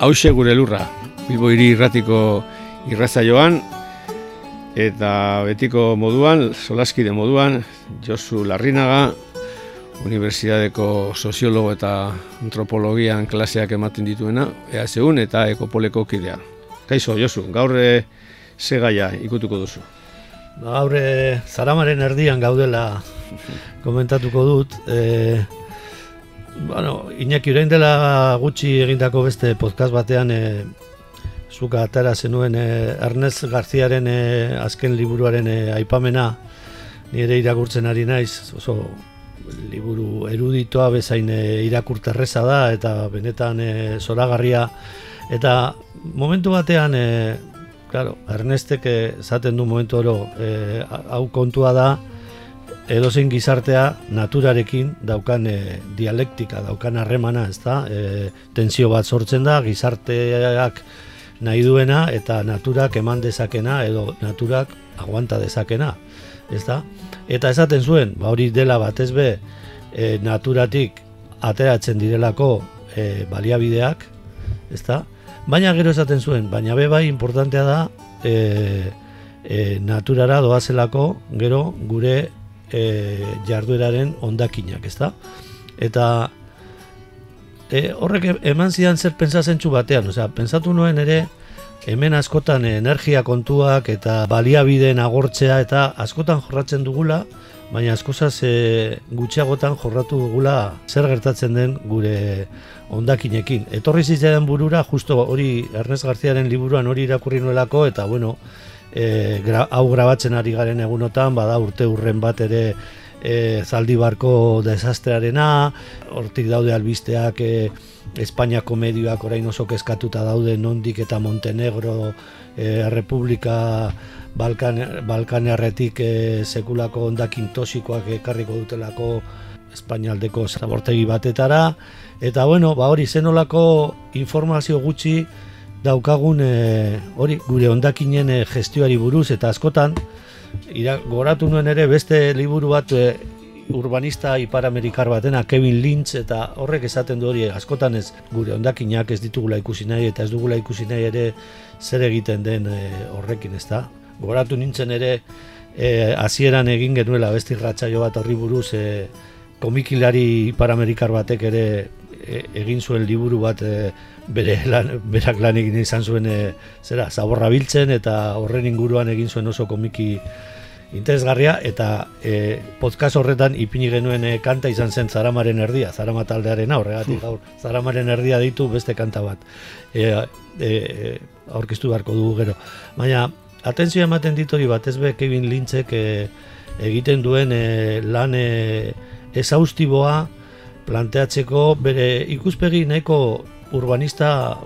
hause gure lurra, Bilbo hiri irratiko irrazaioan, eta betiko moduan, solaskide moduan, Josu Larrinaga, Unibertsitateko soziologo eta antropologian klaseak ematen dituena, EASEUN eta Ekopoleko kidea. Kaixo, Josu, gaur ze gaia ikutuko duzu? Gaur zaramaren erdian gaudela komentatuko dut. E, bueno, Iñaki orain dela gutxi egindako beste podcast batean e, zuka atara zenuen e, Ernest Garziaren e, azken liburuaren e, aipamena. Nire irakurtzen ari naiz, oso liburu eruditoa bezain e, irakurterreza da eta benetan e, zoragarria. Eta momentu batean e, claro, Ernestek esaten du momentu oro hau kontua da edozein gizartea naturarekin daukan e, dialektika, daukan harremana, ez da? E, tensio bat sortzen da, gizarteak nahi duena eta naturak eman dezakena edo naturak aguanta dezakena, ez da? Eta esaten zuen, ba hori dela batez be, e, naturatik ateratzen direlako e, baliabideak, ez da? Baina gero esaten zuen, baina be bai importantea da e, e, naturara doazelako gero gure e, jardueraren ondakinak, ez da? Eta e, horrek eman zidan zer pentsazentzu batean, osea, pentsatu nuen ere hemen askotan energia kontuak eta baliabideen agortzea eta askotan jorratzen dugula, baina askozaz e, gutxiagotan jorratu dugula zer gertatzen den gure ondakinekin. Etorri zitzaidan burura, justo hori Ernest Garziaren liburuan hori irakurri nuelako, eta bueno, e, gra, hau grabatzen ari garen egunotan, bada urte urren bat ere e, zaldibarko desastrearena, hortik daude albisteak e, Espainiako medioak orain oso kezkatuta daude nondik eta Montenegro e, Republika Balkan, Balkanerretik e, sekulako ondakin tosikoak ekarriko dutelako Espainialdeko zabortegi batetara. Eta bueno, ba hori zenolako informazio gutxi daukagun e, hori gure hondakinen e, gestioari buruz eta askotan ira, goratu nuen ere beste liburu bat e, urbanista iparamerikar batena Kevin Lynch eta horrek esaten du hori askotan ez gure hondakinak ez ditugula ikusi nahi eta ez dugula ikusi nahi ere zer egiten den e, horrekin ez da goratu nintzen ere hasieran egin genuela beste irratsaio bat horri buruz e, komikilari iparamerikar batek ere egin zuen liburu bat bere lan, berak lan egin izan zuen e, zera, zaborra biltzen eta horren inguruan egin zuen oso komiki interesgarria eta e, podcast horretan ipini genuen e, kanta izan zen Zaramaren erdia, Zarama taldearen horregatik gaur Zaramaren erdia ditu beste kanta bat. E, e, aurkeztu beharko dugu gero. Baina atentzio ematen ditori bat ez be Kevin Lynchek e, egiten duen e, lan e, esaustiboa planteatzeko bere ikuspegi nahiko urbanista,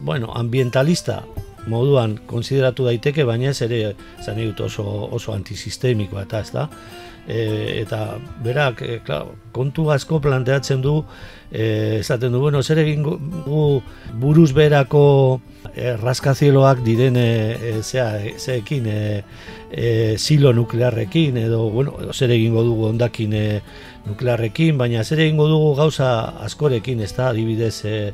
bueno, ambientalista moduan konsideratu daiteke, baina ez ere zan dut oso, oso antisistemikoa eta ez da. E, eta berak, e, kontu asko planteatzen du, e, esaten du, bueno, zer egin gu buruz berako e, raskazieloak diren e, e, zeekin, e, e, silo nuklearrekin, edo, bueno, zer egingo dugu ondakin e, nuklearrekin, baina zer egingo dugu gauza askorekin, ez da, adibidez, e,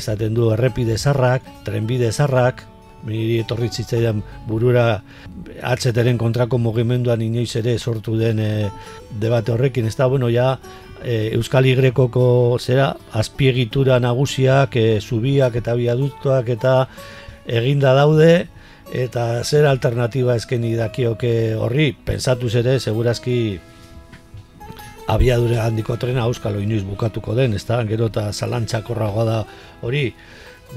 esaten du errepide zarrak, trenbide zarrak, niri etorri zitzaidan burura atzeteren kontrako mugimenduan inoiz ere sortu den e, debate horrekin, ez da, bueno, ja, e, Euskal Igrekoko zera, azpiegitura nagusiak, e, zubiak eta biaduktoak eta eginda daude, eta zer alternatiba eskeni dakioke horri, pensatu ere, segurazki abiadure handiko trena Euskal inoiz bukatuko den, ez da, gero eta zalantzakorragoa da hori,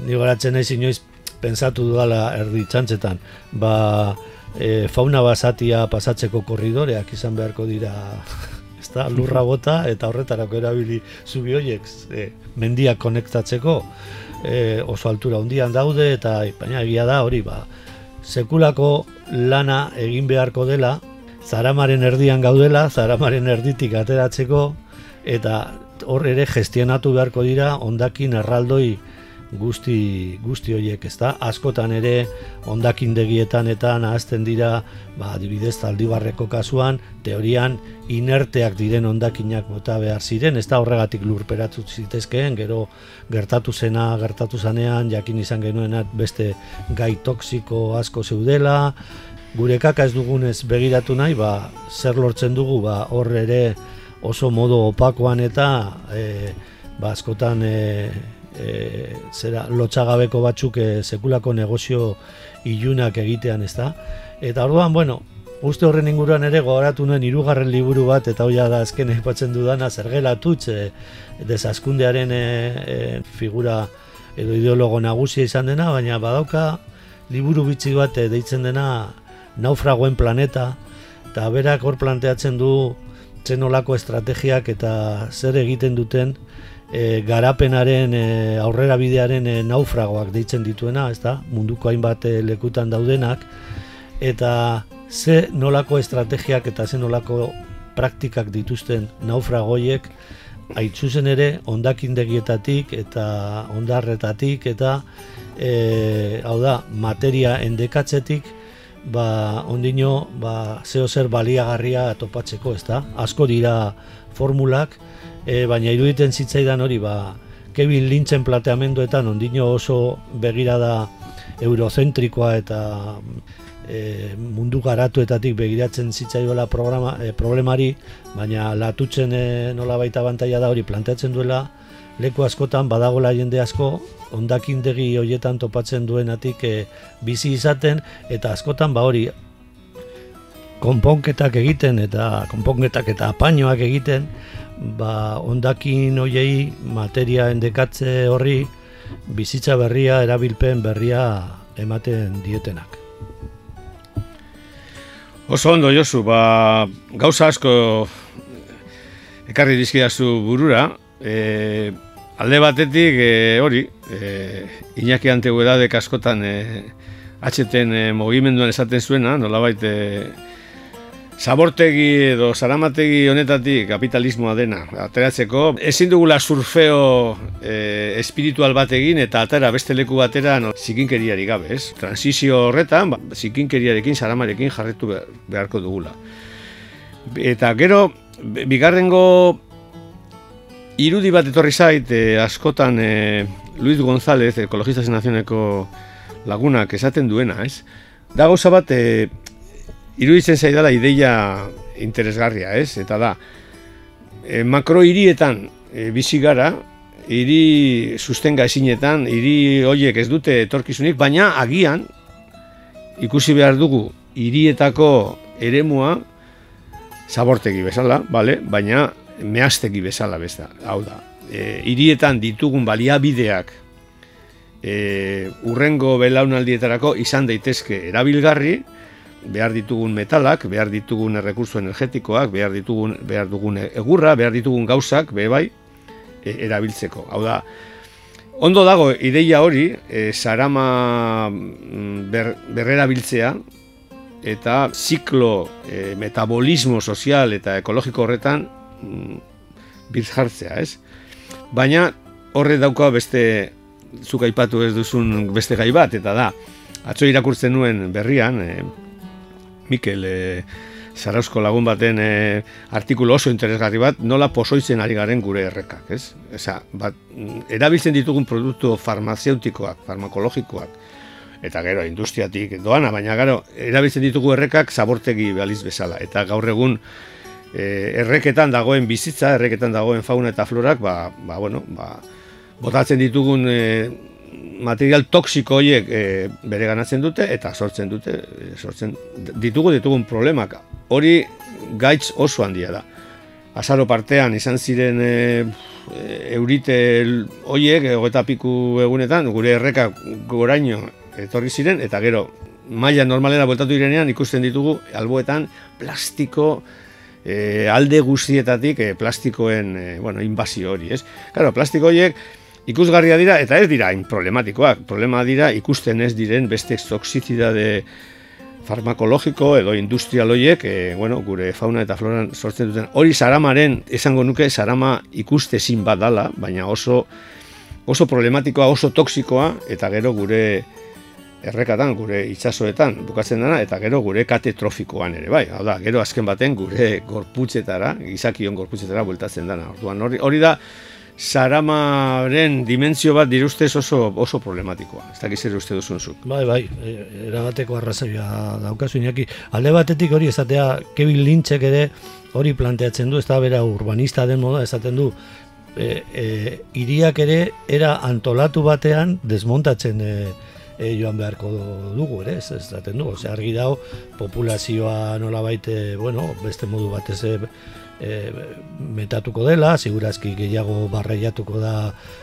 ni garatzen naiz inoiz pensatu dudala erdi txantzetan, ba, e, fauna basatia pasatzeko korridoreak izan beharko dira ezta? Lurra bota eta horretarako erabili zubi hoiek e, mendiak konektatzeko e, oso altura hundian daude eta baina egia da hori ba sekulako lana egin beharko dela zaramaren erdian gaudela zaramaren erditik ateratzeko eta hor ere gestionatu beharko dira ondakin erraldoi guzti guzti horiek, ezta? Askotan ere hondakindegietan eta nahazten dira, ba adibidez Zaldibarreko kasuan, teorian inerteak diren hondakinak bota behar ziren, ez da horregatik lurperatu zitezkeen, gero gertatu zena, gertatu zanean, jakin izan genuenat beste gai toksiko asko zeudela, gure kaka ez dugunez begiratu nahi, ba, zer lortzen dugu, ba, hor ere oso modo opakoan eta e, ba, askotan e, e, zera lotxagabeko batzuk e, sekulako negozio ilunak egitean, ez da? Eta orduan, bueno, uste horren inguruan ere gogoratu nuen hirugarren liburu bat, eta hoia da azken epatzen dudana, zergela tutz, e, desazkundearen e, e, figura edo ideologo nagusia izan dena, baina badauka liburu bitzi bat e, deitzen dena naufragoen planeta, eta berak hor planteatzen du zenolako estrategiak eta zer egiten duten e, garapenaren e, aurrera bidearen e, naufragoak deitzen dituena, ez da, munduko hainbat e, lekutan daudenak, eta ze nolako estrategiak eta ze nolako praktikak dituzten naufragoiek, haitzuzen ere ondakindegietatik eta ondarretatik eta e, hau da, materia endekatzetik, ba, ondino, ba, zeo zer baliagarria topatzeko, ez da? Asko dira formulak, e, baina iruditen zitzaidan hori ba Kevin Lynchen plateamenduetan ondino oso begirada eurozentrikoa eta e, mundu garatuetatik begiratzen zitzaiola programa, e, problemari, baina latutzen e, nola baita bantaia da hori planteatzen duela leku askotan badagola jende asko ondakindegi hoietan topatzen duenatik e, bizi izaten eta askotan ba hori konponketak egiten eta konponketak eta apainoak egiten ba, ondakin hoiei materia endekatze horri bizitza berria, erabilpen berria ematen dietenak. Oso ondo, Josu, ba, gauza asko ekarri dizkidazu burura, e, alde batetik e, hori, e, Iñaki antegu edadek askotan e, atxeten e, mogimenduan esaten zuena, nolabait e, Zabortegi edo zaramategi honetatik kapitalismoa dena ateratzeko ezin dugula surfeo e, espiritual bat egin eta atera beste leku batera no, zikinkeriari gabe, ez? Transizio horretan, ba, zikinkeriarekin, zaramarekin jarretu beharko dugula. Eta gero, bigarrengo irudi bat etorri zait, e, askotan e, Luis González, ekologista zenazioneko lagunak esaten duena, ez? Da gauza bat, e, iruditzen zaidala ideia interesgarria, ez? Eta da, e, makro hirietan e, bizi gara, hiri sustenga ezinetan, hiri horiek ez dute etorkizunik, baina agian ikusi behar dugu hirietako eremua zabortegi bezala, bale? baina mehastegi bezala besta. Hau da, e, hirietan ditugun baliabideak e, urrengo belaunaldietarako izan daitezke erabilgarri, behar ditugun metalak, behar ditugun errekurso energetikoak, behar ditugun behar dugun egurra, behar ditugun gauzak, be bai, e, erabiltzeko. Hau da, ondo dago ideia hori, e, sarama mm, ber, berrera biltzea, eta ziklo e, metabolismo sozial eta ekologiko horretan mm, jartzea, ez? Baina horre dauka beste zuk aipatu ez duzun beste gai bat, eta da, atzo irakurtzen nuen berrian, e, Mikel e, Zarauzko lagun baten e, artikulu oso interesgarri bat, nola posoitzen ari garen gure errekak, ez? Eza, bat, erabiltzen ditugun produktu farmazeutikoak, farmakologikoak, eta gero industriatik doana, baina gero erabiltzen ditugu errekak zabortegi baliz bezala. Eta gaur egun e, erreketan dagoen bizitza, erreketan dagoen fauna eta florak, ba, ba, bueno, ba, botatzen ditugun e, material toksiko horiek e, bere ganatzen dute eta sortzen dute, sortzen ditugu ditugun problemak. Hori gaitz oso handia da. Azaro partean izan ziren e, eurite hoiek, eta piku egunetan, gure erreka goraino etorri ziren, eta gero maila normalera bueltatu direnean ikusten ditugu alboetan plastiko e, alde guztietatik e, plastikoen e, bueno, inbazio hori, ez? Claro, plastiko horiek ikusgarria dira eta ez dira hain problematikoak. Problema dira ikusten ez diren beste toxizidade farmakologiko edo industrial horiek, e, bueno, gure fauna eta floran sortzen duten. Hori saramaren, esango nuke, sarama ikuste zin bat dala, baina oso, oso problematikoa, oso toksikoa, eta gero gure errekatan, gure itsasoetan bukatzen dena, eta gero gure kate trofikoan ere, bai. Hau da, gero azken baten gure gorputzetara, gizakion gorputzetara bueltatzen dena. Orduan, hori, hori da, saramaren dimentsio bat dirustez oso oso problematikoa. Ez dakiz ere uste duzun zuk. Bai, bai, e, erabateko arrazoia daukazu inaki. Alde batetik hori esatea Kevin Lynchek ere hori planteatzen du, ez da bera urbanista den moda, esaten du, e, e, iriak ere era antolatu batean desmontatzen e, e, joan beharko dugu ere, ez esaten du, ose, argi dago populazioa nola baite, bueno, beste modu batez e, metatuko dela, segurazki gehiago barreiatuko da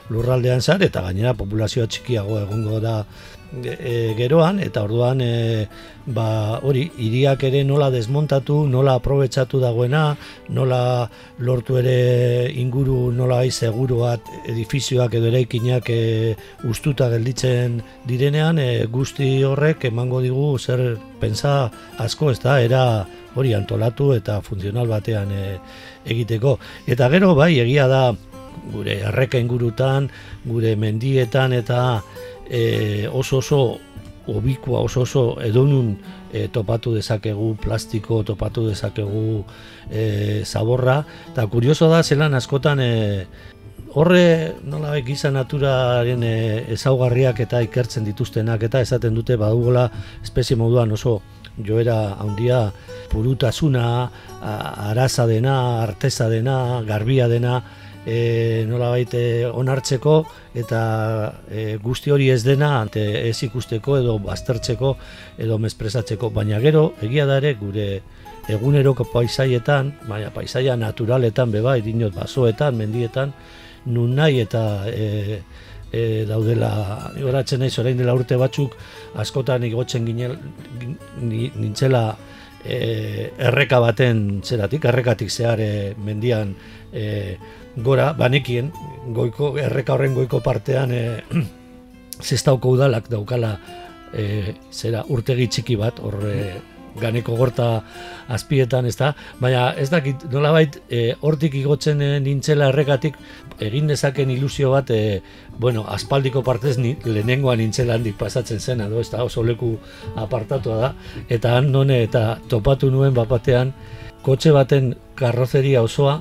lurraldean zar, eta gainera populazioa txikiago egongo da e, geroan, eta orduan e, ba, hori, iriak ere nola desmontatu, nola aprobetsatu dagoena, nola lortu ere inguru nola bai seguruat edifizioak edo eraikinak e, ustuta gelditzen direnean, e, guzti horrek emango digu zer pensa asko ez da, era hori antolatu eta funtzional batean e, egiteko. Eta gero bai egia da gure erreka ingurutan, gure mendietan eta e, oso oso obikua oso oso edonun e, topatu dezakegu plastiko, topatu dezakegu e, zaborra. Eta kurioso da zelan askotan e, horre nola giza naturaren e, ezaugarriak eta ikertzen dituztenak eta esaten dute badugola espezie moduan oso joera handia purutasuna, araza dena, arteza dena, garbia dena, e, nola baite onartzeko eta e, guzti hori ez dena ante ez ikusteko edo baztertzeko edo mespresatzeko, baina gero egia da ere gure eguneroko paisaietan, baina paisaia naturaletan beba, idinot basoetan, mendietan, nun nahi eta e, e, daudela horatzen naiz orain dela urte batzuk askotan igotzen ginel nintzela e, erreka baten zeratik errekatik zehar e, mendian e, gora banekien goiko erreka horren goiko partean e, zestauko udalak daukala e, zera urtegi txiki bat horre ganeko gorta azpietan, ez da? Baina ez dakit, nolabait, e, hortik igotzen e, nintzela erregatik, egin dezaken ilusio bat, e, bueno, aspaldiko partez ni, lehenengoan nintzela handik pasatzen zena, do, ez da, oso leku apartatua da, eta han none, eta topatu nuen bapatean, kotxe baten karrozeria osoa,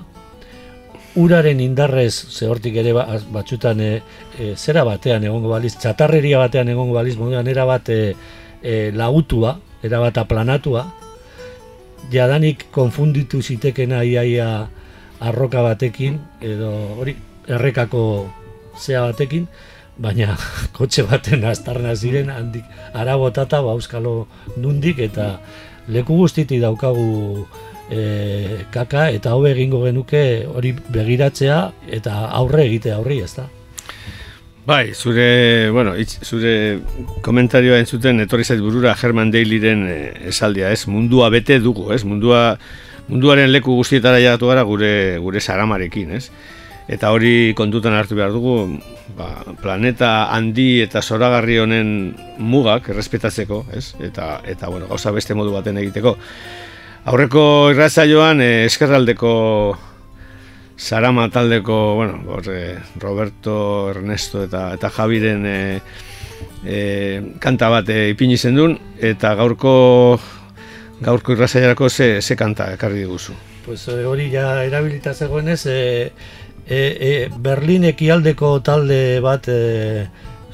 uraren indarrez, ze hortik ere ba, batxutan e, e, zera batean egongo baliz, txatarreria batean egongo baliz, moduan era bat e, e, lautua, erabat aplanatua, jadanik konfunditu zitekena iaia arroka batekin, edo hori errekako zea batekin, baina kotxe baten astarna ziren handik arabotata bauskalo nundik eta leku guztiti daukagu e, kaka eta hau egingo genuke hori begiratzea eta aurre egite aurri ez da. Bai, zure, bueno, itz, zure komentarioa entzuten etorri zait burura Herman Dailyren eh, esaldia, ez? Mundua bete dugu, ez? Mundua, munduaren leku guztietara jagatu gara gure gure saramarekin, ez? Eta hori kontutan hartu behar dugu, ba, planeta handi eta zoragarri honen mugak errespetatzeko, ez? Eta, eta bueno, gauza beste modu baten egiteko. Aurreko irratzaioan eh, eskerraldeko Sarama taldeko, bueno, eh, Roberto, Ernesto eta eta Javiren e, e, kanta bat e, ipini zendun eta gaurko gaurko irrasaiarako ze, ze kanta ekarri diguzu. Pues hori ja erabilita zegoenez, e, e, e, Berlin ekialdeko talde bat e,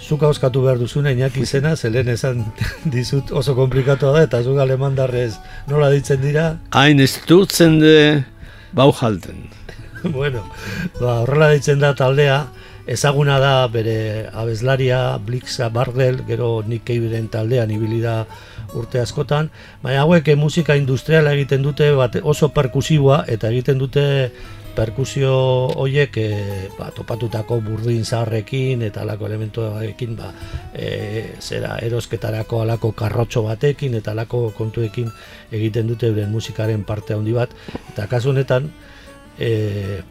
zuk hauskatu behar duzuna Iñaki izena, zelen esan dizut oso komplikatu da, eta zuk alemandarrez nola ditzen dira? Hain ez de bau jalten. bueno, ba, horrela ditzen da taldea, ezaguna da bere abeslaria, Blixa, Bardel, gero Nick Caveren taldean ibili da urte askotan, baina hauek eh, musika industriala egiten dute bat, oso perkusiboa eta egiten dute perkusio hoiek e, ba, topatutako burdin zaharrekin eta alako elementuekin ba, e, zera erosketarako alako karrotxo batekin eta alako kontuekin egiten dute euren musikaren parte handi bat. Eta kasu honetan e,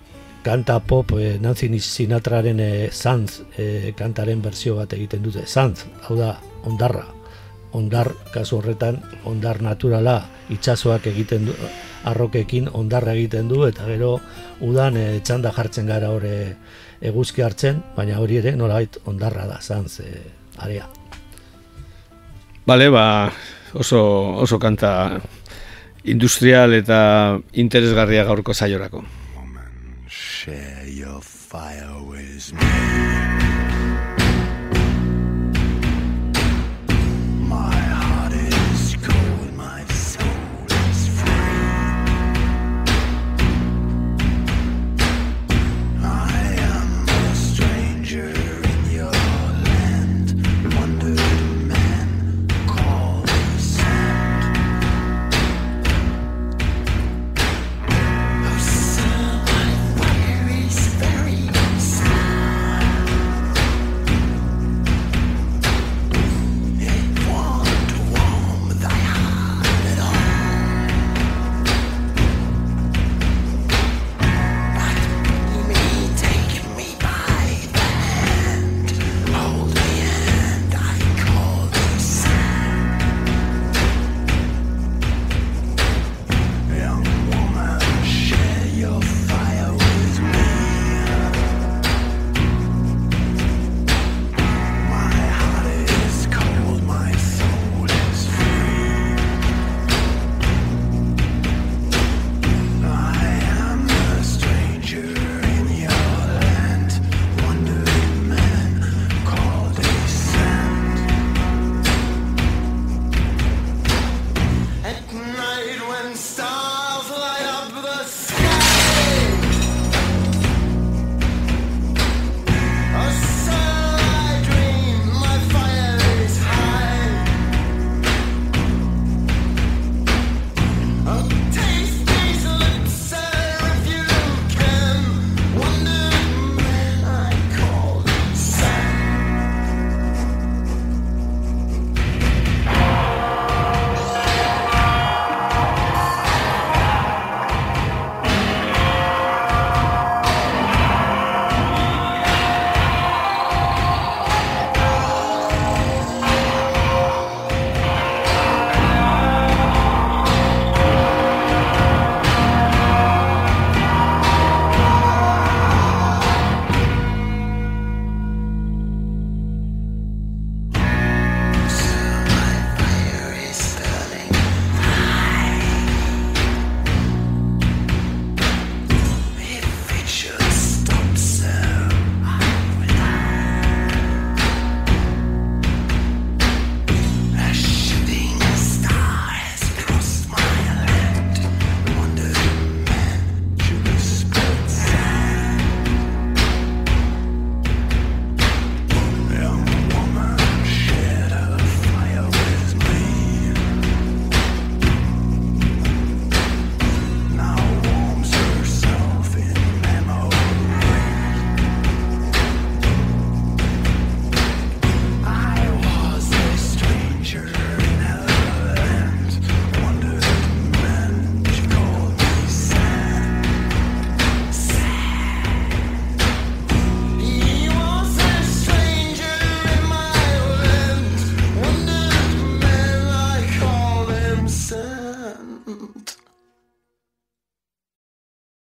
kanta pop e, Nancy Sinatraren e, Sanz e, kantaren berzio bat egiten dute Sanz, hau da, ondarra ondar kasu horretan ondar naturala itsasoak egiten du arrokekin ondarra egiten du eta gero udan e, txanda jartzen gara hori eguzki hartzen, baina hori ere nolabait ondarra da zantz e, area. Bale, ba, oso, oso kanta industrial eta interesgarria gaurko zaiorako. Share your fire with me